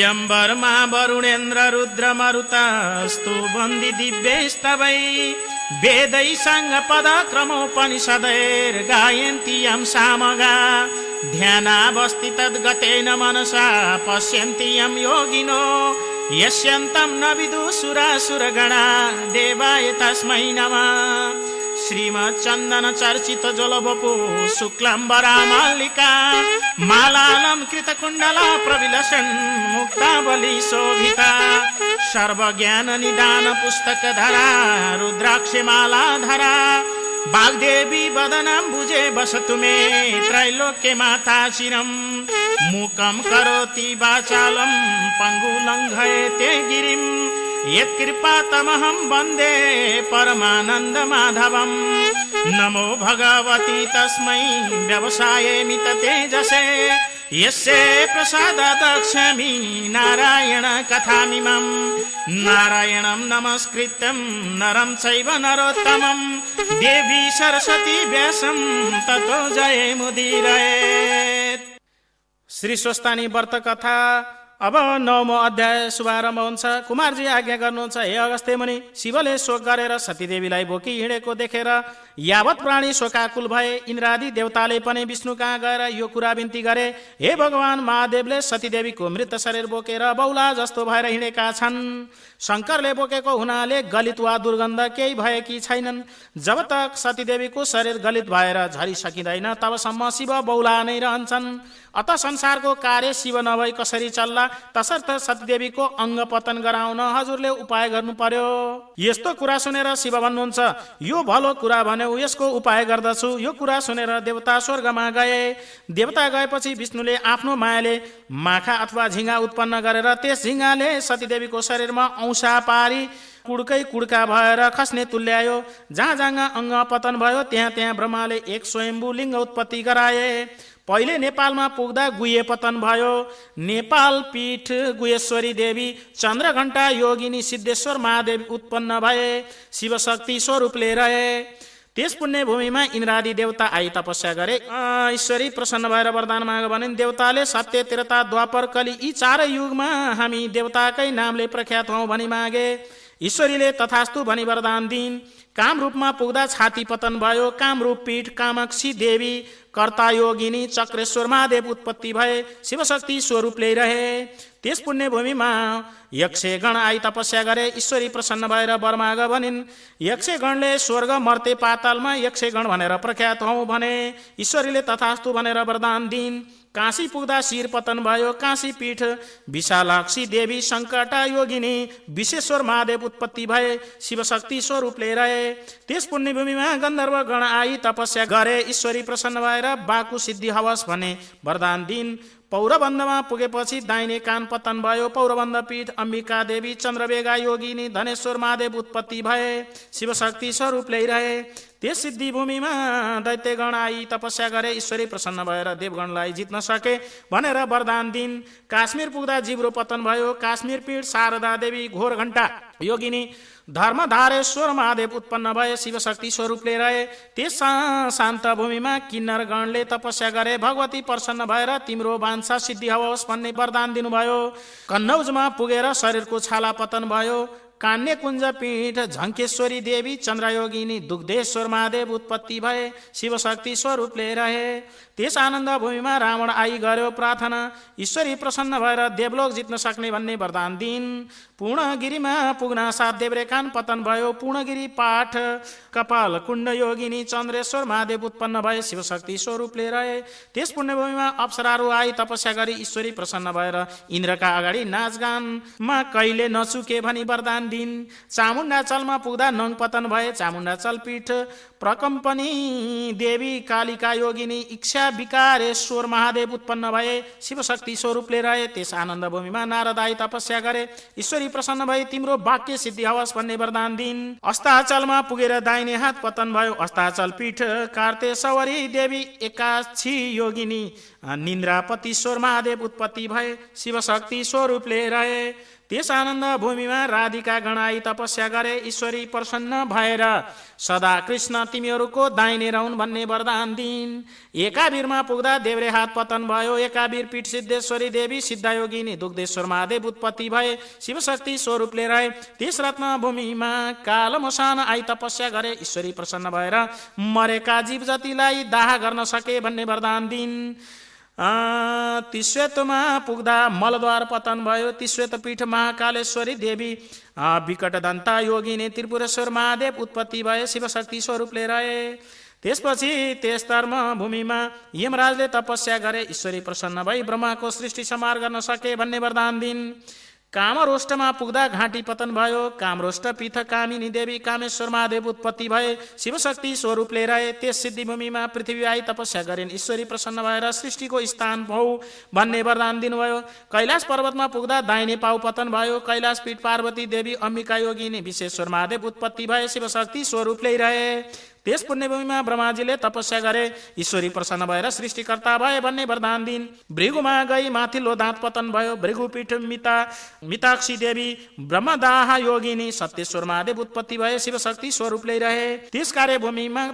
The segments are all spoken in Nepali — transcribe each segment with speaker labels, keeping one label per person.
Speaker 1: यम्बरमा वरुणेन्द्र रुद्र मरुतस्तु बन्दी दिव्यस्तवै वेदै साङ्ग पद क्रमोपनिषदैर् गायन्ति यं सामगा। ध्यानावस्थि तद्गतेन मनसा पश्यन्ति यं योगिनो। यस्यन्तं न विदुसुरासुरगणा देवाय तस्मै नमः। श्रीमच्चन्दन चर्चित जलवपु शुक्लाम्बरा मालिका मालालं कृतकुण्डला प्रविलसन् मुक्तावली शोभिता सर्वज्ञान निदान पुस्तक धरा रुद्राक्षे माला धरा वाग्देवी वदनं भुजे वसतु मे त्रैलोक्ये माता शिरम् मुकं करोति वाचालं पङ्गुलङ्घयते गिरिम्। यत्कृपातमहं वंदे परमानन्दमाधवम्। नमो भगवती तस्मै व्यवसाये मित तेजसे यस्य प्रसादादक्षमि नारायण कथामिमम्। नारायणं नमस्कृत्यं नरं चैव नरोत्तमं देवी सरस्वती व्यासं ततो जय मुदिरयेत् श्री स्वस्तानी व्रत कथा अब नवमो अध्याय शुभारम्भ हुन्छ। कुमारजी आज्ञा गर्नुहुन्छ हे अगस्त्य मुनि शिवले शोक गरेर सतीदेवीलाई बोकी हिँडेको देखेर यावत प्राणी शोकाकुल भए इन्द्रादि देवताले पनि विष्णु कहाँ गएर यो कुरा बिन्ती गरे? हे भगवान महादेवले सतीदेवीको मृत शरीर बोकेर बौला जस्तो भएर हिँडेका छन्। शङ्करले बोकेको हुनाले गलित वा दुर्गन्ध केही भएकी छैनन्। जब तक सतीदेवीको शरीर गलित भएर झरिसकिँदैन तबसम्म शिव बौला नै रहन्छन्। अत संसारको कार्य शिव नभई कसरी चल्ला? तसर्थ सतीदेवीको अङ्ग पतन गराउन हजुरले उपाय गर्नु पर्यो यस्तो कुरा सुनेर शिव भन्नुहुन्छ यो भलो कुरा भन्यो यसको उपाय गर्दछु। यो कुरा सुनेर देवता स्वर्गमा गए। देवता गएपछि विष्णुले आफ्नो मायाले माखा अथवा झिङ्गा उत्पन्न गरेर त्यस झिङ्गाले सतीदेवीको शरीरमा औसा पारी। कुड्कै कुड्का भएर खस्ने तुल्यायो। जहाँ जहाँ अङ्ग पतन भयो त्यहाँ त्यहाँ ब्रह्माले एक स्वयम्भू लिङ्ग उत्पत्ति गराए। पहिले नेपालमा पुग्दा गुहे पतन भयो। नेपाल पीठ गुहेश्वरी देवी चन्द्रघण्टा योगिनी सिद्धेश्वर महादेव उत्पन्न भए। शिवशक्ति स्वरूपले रहे। त्यस पुण्य भूमिमा इन्द्रादि देवता आई तपस्या गरे। ईश्वरी प्रसन्न भएर वरदान माग भने देवताले सत्य त्रेता द्वापर कली यी चारै युगमा हामी देवताकै नामले प्रख्यात हौ भनी मागे। ईश्वरीले तथास्तु भनी वरदान दिन् काम रूपमा पुग्दा छाती पतन भयो कामरूप पीठ कामक्षी देवी कर्ता योगिनी चक्रेश्वर महादेव उत्पत्ति भए शिवशक्ति स्वरूपले रहे। त्यस पुण्य भूमिमा यक्षगण आई तपस्या गरे ईश्वरी प्रसन्न भएर बर्माग भनिन् यक्षगणले स्वर्ग मर्ते पातालमा यक्षगण भनेर प्रख्यात हौ भने ईश्वरीले तथास्तु भनेर वरदान दिन् काशी पुग्दा शिर पतन भयो काशी पीठ विशालाक्षी देवी सङ्कटा योगिनी विश्वेश्वर महादेव उत्पत्ति भए शिवशक्ति स्वरूपले रहे। त्यस पुण्यभूमिमा गन्धर्व गण आई तपस्या गरे ईश्वरी प्रसन्न भएर बाकु सिद्धि हवस भने वरदान दिन पौरबन्धमा पुगेपछि दाहिने कान पतन भयो। पौरबन्ध पीठ अम्बिका देवी चन्द्रबेगा योगिनी धनेश्वर महादेव उत्पत्ति भए। शिवशक्ति स्वरूप ल्याइरहे। त्यस सिद्धि भूमिमा दैत्यगण आई तपस्या गरे। ईश्वरी प्रसन्न भएर देवगणलाई जित्न सके भनेर वरदान दिन। काश्मीर पुग्दा जिब्रो पतन भयो। काश्मीर पीठ शारदा देवी घोर घण्टा। योगिनी धर्मधारेश्वर महादेव उत्पन्न भए शिवशक्ति स्वरूपले रहे। त्यस शान्त भूमिमा किन्नर गणले तपस्या गरे। भगवती प्रसन्न भएर तिम्रो भान्सा सिद्धि हवस् भन्ने वरदान दिनुभयो। कन्नौजमा पुगेर शरीरको छाला पतन भयो। कान्य कुञ्ज पीठ झङ्केश्वरी देवी चन्द्रयोगिनी दुग्धेश्वर महादेव उत्पत्ति भए। शिवशक्ति स्वरूपले रहे। त्यस आनन्द भूमिमा रावण आई गर्यो प्रार्थना। ईश्वरी प्रसन्न भएर देवलोक जित्न सक्ने भन्ने वरदान दिन पूर्णगिरीमा पुग्न साथ देव्रेकान पतन भयो। पूर्णगिरी पाठ कपाल कुण्ड योगिनी चन्द्रेश्वर महादेव उत्पन्न भए शिवशक्ति स्वरूपले रहे। त्यस पुण्यभूमिमा अप्सराहरू आई तपस्या गरी ईश्वरी प्रसन्न भएर इन्द्रका अगाडि नाचगानमा कहिले नचुके भनी वरदान दिन चामुण्डा चलमा पुग्दा नङ पतन भए चामुण्डा चल पीठ प्रकम्पनी देवी कालिका योगिनी इच्छा विकारेश्वर महादेव उत्पन्न भए शिवशक्ति स्वरूपले रहे त्यस आनन्द भूमिमा नारदाई तपस्या गरे। ईश्वरी प्रसन्न भए तिम्रो वाक्य सिद्धि हवस् भन्ने वरदान दिन अस्ताचलमा पुगेर दाहिने हात पतन भयो। अस्ताचल पीठ कार्ते सवरी देवी एकाक्षी योगिनी। निन्द्रापतिश्वर महादेव उत्पत्ति भए शिवशक्ति स्वरूपले रहे। त्यस आनन्द भूमिमा राधिका गणाई तपस्या गरे ईश्वरी प्रसन्न भएर सदा कृष्ण तिमीहरूको दाहिने रहन् भन्ने वरदान दिन एकावीरमा पुग्दा देव्रे हात पतन भयो एकावीर पीठ सिद्धेश्वरी देवी सिद्धयोगिनी दुग्धेश्वर महादेव उत्पत्ति भए शिवशक्ति स्वरूपले रहे। त्यस रत्न भूमिमा काल मसान आई तपस्या गरे ईश्वरी प्रसन्न भएर मरेका जीव जतिलाई दाह गर्न सके भन्ने वरदान दिन तिश्वेतमा पुग्दा मलद्वार पतन भयो। तिश्वेत पीठ महाकालेश्वरी देवी। विकट दन्ता योगिनी त्रिपुरेश्वर महादेव उत्पत्ति भए शिवशक्ति स्वरूपले रहे। त्यसपछि त्यस धर्म भूमिमा यमराजले तपस्या गरे। ईश्वरी प्रसन्न भई ब्रह्माको सृष्टि समार गर्न सके भन्ने वरदान दिन। कामरोष्टमा पुग्दा घाँटी पतन भयो कामरोष्ट पीठ कामिनी देवी कामेश्वर महादेव उत्पत्ति भए शिवशक्ति स्वरूपले रहे त्यस सिद्धिभूमिमा पृथ्वी आई तपस्या गरिन् ईश्वरी प्रसन्न भएर सृष्टिको स्थान भौ भन्ने वरदान दिनुभयो। कैलाश पर्वतमा पुग्दा दाहिने पाउ पतन भयो कैलाश पीठ पार्वती देवी अम्बिका योगिनी विश्वेश्वर महादेव उत्पत्ति भए शिवशक्ति स्वरूपले रहे। त्यस पुण्यभूमिमा ब्रह्माजीले तपस्या गरे ईश्वरी प्रसन्न भएर सृष्टिकर्ता भए भन्ने वरदान दिन भृगुमा गई माथिल्लो दाँत पतन भयो भृगुपीठ मिता मिताक्षी देवी ब्रह्मदाह योगिनी सत्यश्वर महादेव उत्पत्ति भए शिवशक्ति स्वरूपले रहे। त्यस कार्यभूमिमा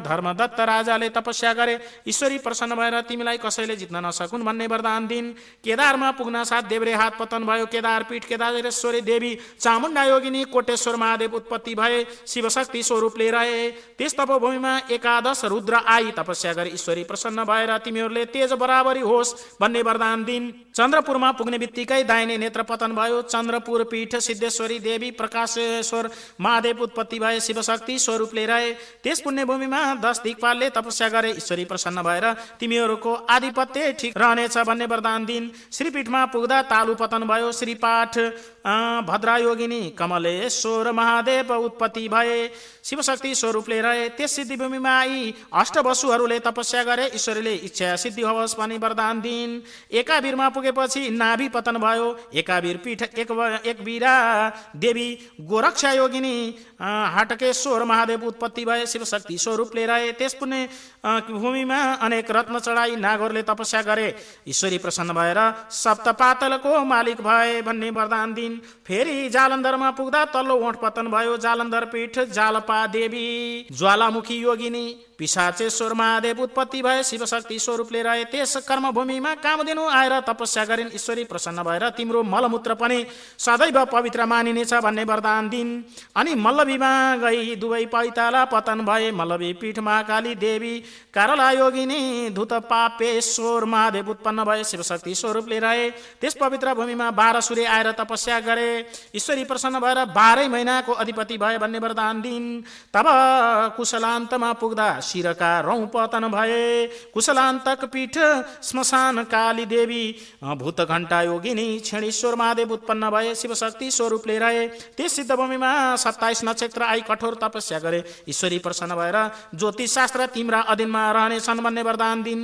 Speaker 1: धर्मदत्त राजाले तपस्या गरे ईश्वरी प्रसन्न भएर तिमीलाई कसैले जित्न नसकुन् भन्ने वरदान दिन केदारमा पुग्न साथ देव्रे हात पतन भयो केदार पीठ केदारेश्वरी देवी चामुण्डा योगिनी कोटेश्वर महादेव उत्पत्ति भए शिवशक्ति स्वरूपले रहे। त्यस तपोभूमिमा एकादश रुद्र आई तपस्या गरी ईश्वरी प्रसन्न भएर तिमीहरूले तेज बराबरी होस् भन्ने वरदान दिन। चन्द्रपुरमा पुग्ने बित्तिकै दाहिने नेत्र पतन भयो। चन्द्रपुर पीठ सिद्धेश्वरी देवी प्रकाशेश्वर महादेव उत्पत्ति भए शिवशक्ति स्वरूपले रहे। त्यस पुण्यभूमिमा दश दिक्पालले तपस्या गरे ईश्वरी प्रसन्न भएर तिमीहरूको आधिपत्य ठिक रहनेछ भन्ने वरदान दिन। श्रीपीठमा पुग्दा तालु पतन भयो। श्रीपाठ भद्रायोगिनी कमलेश्वर महादेव उत्पत्ति भए। शिवशक्ति स्वरूपले रहे। त्यस सिद्धिभूमिमा आई अष्टवसुहरूले तपस्या गरे ईश्वरले इच्छा सिद्धि होस् भनी वरदान दिन एकावीरमा पुगेपछि नाभि पतन भयो। एकावीर पीठ एक एक वीरा। देवी गोरक्षा योगिनी हाटकेश्वर महादेव उत्पत्ति भए शिवशक्ति स्वरूपले रहे। त्यस पुण्य भूमिमा अनेक रत्न चढाई नागरले तपस्या गरे। ईश्वरी प्रसन्न भएर सप्तपातलको मालिक भए भन्ने वरदान दिन फेरि जालन्धरमा पुग्दा तल्लो ओठ पतन भयो। जालन्धर पीठ जालपा देवी। ज्वालामुखी योगिनी पिसाचेश्वर महादेव उत्पत्ति भए शिवशक्ति स्वरूपले रहे त्यस कर्मभूमिमा कामदिनु आएर तपस्या गरिन्। ईश्वरी प्रसन्न भएर तिम्रो मलमूत्र पनि सदैव पवित्र मानिनेछ भन्ने वरदान दिन। अनि मल्लवीमा गई दुवै पैताला पतन भए मल्लवी पीठ महाकाली देवी कारला योगिनी धुत पापेश्वर महादेव उत्पन्न भए शिवशक्ति स्वरूपले रहे। त्यस पवित्र भूमिमा बाह्र सूर्य आएर तपस्या गरे। ईश्वरी प्रसन्न भएर बाह्रै महिनाको अधिपति भए भन्ने वरदान दिन। तब कुशलान्तमा पुग्दा शिरका रौँ पतन भए कुशलान्तक पीठ श्मशान काली देवी भूत घण्टा योगिनी क्षणेश्वर महादेव उत्पन्न भए शिवशक्ति स्वरूपले रहे त्यस सिद्धभूमिमा सत्ताइस नक्षत्र आई कठोर तपस्या गरे ईश्वरी प्रसन्न भएर ज्योतिष शास्त्र तिम्रा अधीनमा रहनेछन् भन्ने वरदान दिन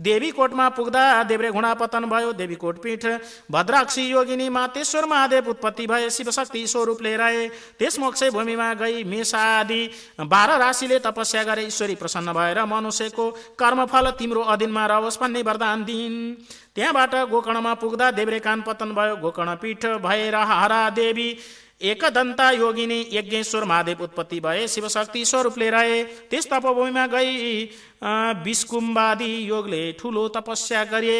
Speaker 1: देवी कोटमा पुग्दा देव्रे घुँडा पतन भयो देवी कोट पीठ भद्राक्षी योगिनी मातेश्वर महादेव उत्पत्ति भए शिवशक्ति स्वरूपले रहे त्यस मोक्ष भूमिमा गई मेषा आदि बाह्र राशिले तपस्या गरे ईश्वरी प्रसन्न भएर मनुष्यको कर्मफल तिम्रो अधीनमा रहोस् भन्ने वरदान दिन त्यहाँबाट गोकर्णमा पुग्दा देव्रे कान पतन भयो। गोकर्ण पीठ भएर हरा देवी एकदन्ता योगिनी यज्ञेश्वर महादेव उत्पत्ति भए। शिवशक्ति स्वरूपले रहे। त्यस तपभूमिमा गई विस्कुम्बादी योगले ठुलो तपस्या गरे।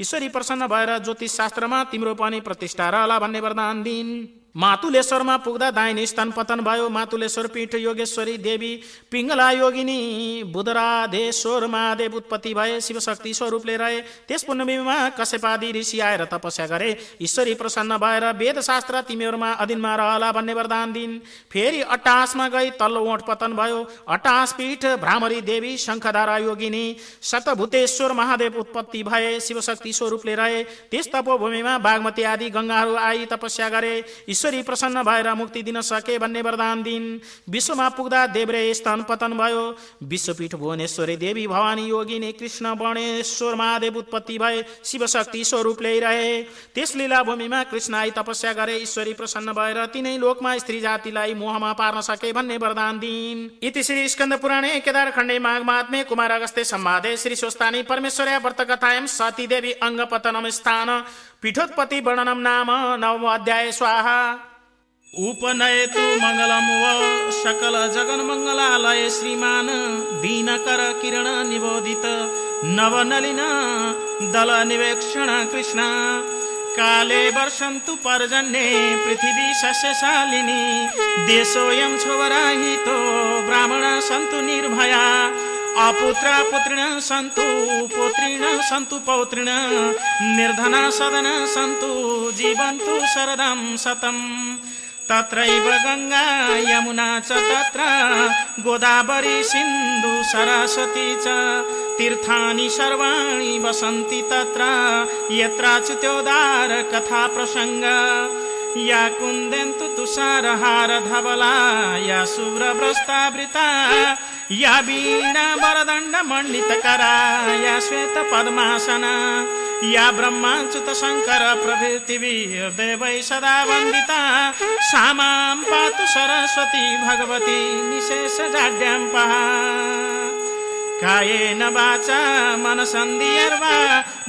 Speaker 1: ईश्वरी प्रसन्न भएर ज्योतिष शास्त्रमा तिम्रो पनि प्रतिष्ठा रहला भन्ने वरदान दिन मातुलेश्वरमा पुग्दा दाहिने स्थान पतन भयो। मातुलेश्वर पीठ योगेश्वरी देवी पिङ्गला योगिनी बुधराधेश्वर महादेव उत्पत्ति भए शिवशक्ति स्वरूपले रहे। त्यस पुण्यभूमिमा कश्यपादी ऋषि आएर तपस्या गरे। ईश्वरी प्रसन्न भएर वेदशास्त्र तिमीहरूमा अधीनमा रहला भन्ने वरदान दिन। फेरि अट्टासमा गई तल्लो ओठ पतन भयो। अट्टास पीठ भ्रामरी देवी शङ्खधारा योगिनी शतभूतेश्वर महादेव उत्पत्ति भए शिवशक्ति स्वरूपले रहे। त्यस तपोभूमिमा बागमती आदि गङ्गाहरू आई तपस्या गरे। ईश्वरी प्रसन्न भएर मुक्ति दिन सके भन्ने वरदान दिन। विश्वमा पुग्दा देव्रे स्तन पतन भयो। विश्वपीठ भुवनेश्वरी देवी भवानी योगिनी कृष्ण वर्णेश्वर महादेव उत्पत्ति भए शिवशक्ति स्वरूप ल्याइरहे त्यस लीला भूमिमा कृष्ण आई तपस्या गरे ईश्वरी प्रसन्न भएर तिनै लोकमा स्त्री जातिलाई मोहमा पार्न सके भन्ने वरदान दिन। इति श्री स्कन्द पुराणे केदार खण्डे माघ महात्मे कुमार अगस्ते सम्वादे श्री स्वस्तानी परमेश्वर्या व्रत कथायम सती देवी अङ्ग पतनम स्थान। पीठोत्पत्ति वर्णनम नाम नवम अध्याय स्वाहा।
Speaker 2: उपनयतु मङ्गलं व सकल जगन मङ्गलालय श्रीमान दीनकर किरण निबोधित नवनलिन दल निवेक्षण कृष्ण। काले वर्षन्तु पर्जन्ये पृथिवी सस्यशालिनी देशोऽयं छोवराहितो ब्राह्मण सन्तु निर्भया। अपुत्र पुत्रिण सन्तु पुत्रिण सन्तु पौत्रिण निर्धना सदन सन्तु जीवन्तु शरदं शतम् तत्रैव गङ्गा यमुना च तत्र गोदावरी सिन्धु सरस्वती च। तीर्थानि सर्वाणि वसन्ति तत्र यत्राच्युत्योदार कथा प्रसङ्ग। या कुन्देन्तु तुषारहार धवला या शुभ्रभ्रष्टावृता या वीणा वरदण्ड मण्डितकरा या श्वेत पद्मासना या ब्रह्माच्युत शङ्कर प्रभृतिभिर्देवै सदा वन्दिता। सा मां पातु सरस्वती भगवती निशेष जाड्यां कायेन वाचा मनसन्धिर्वा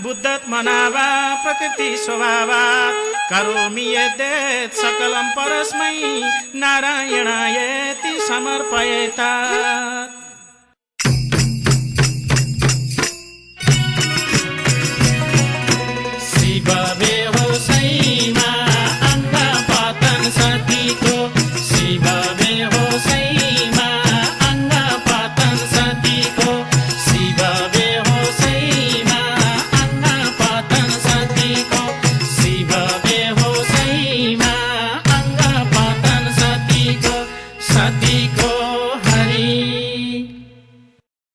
Speaker 2: बुद्धत्मना वा प्रकृति स्वभावात् करोमि यद्यत् सकलं परस्मै नारायणायेति समर्पयेत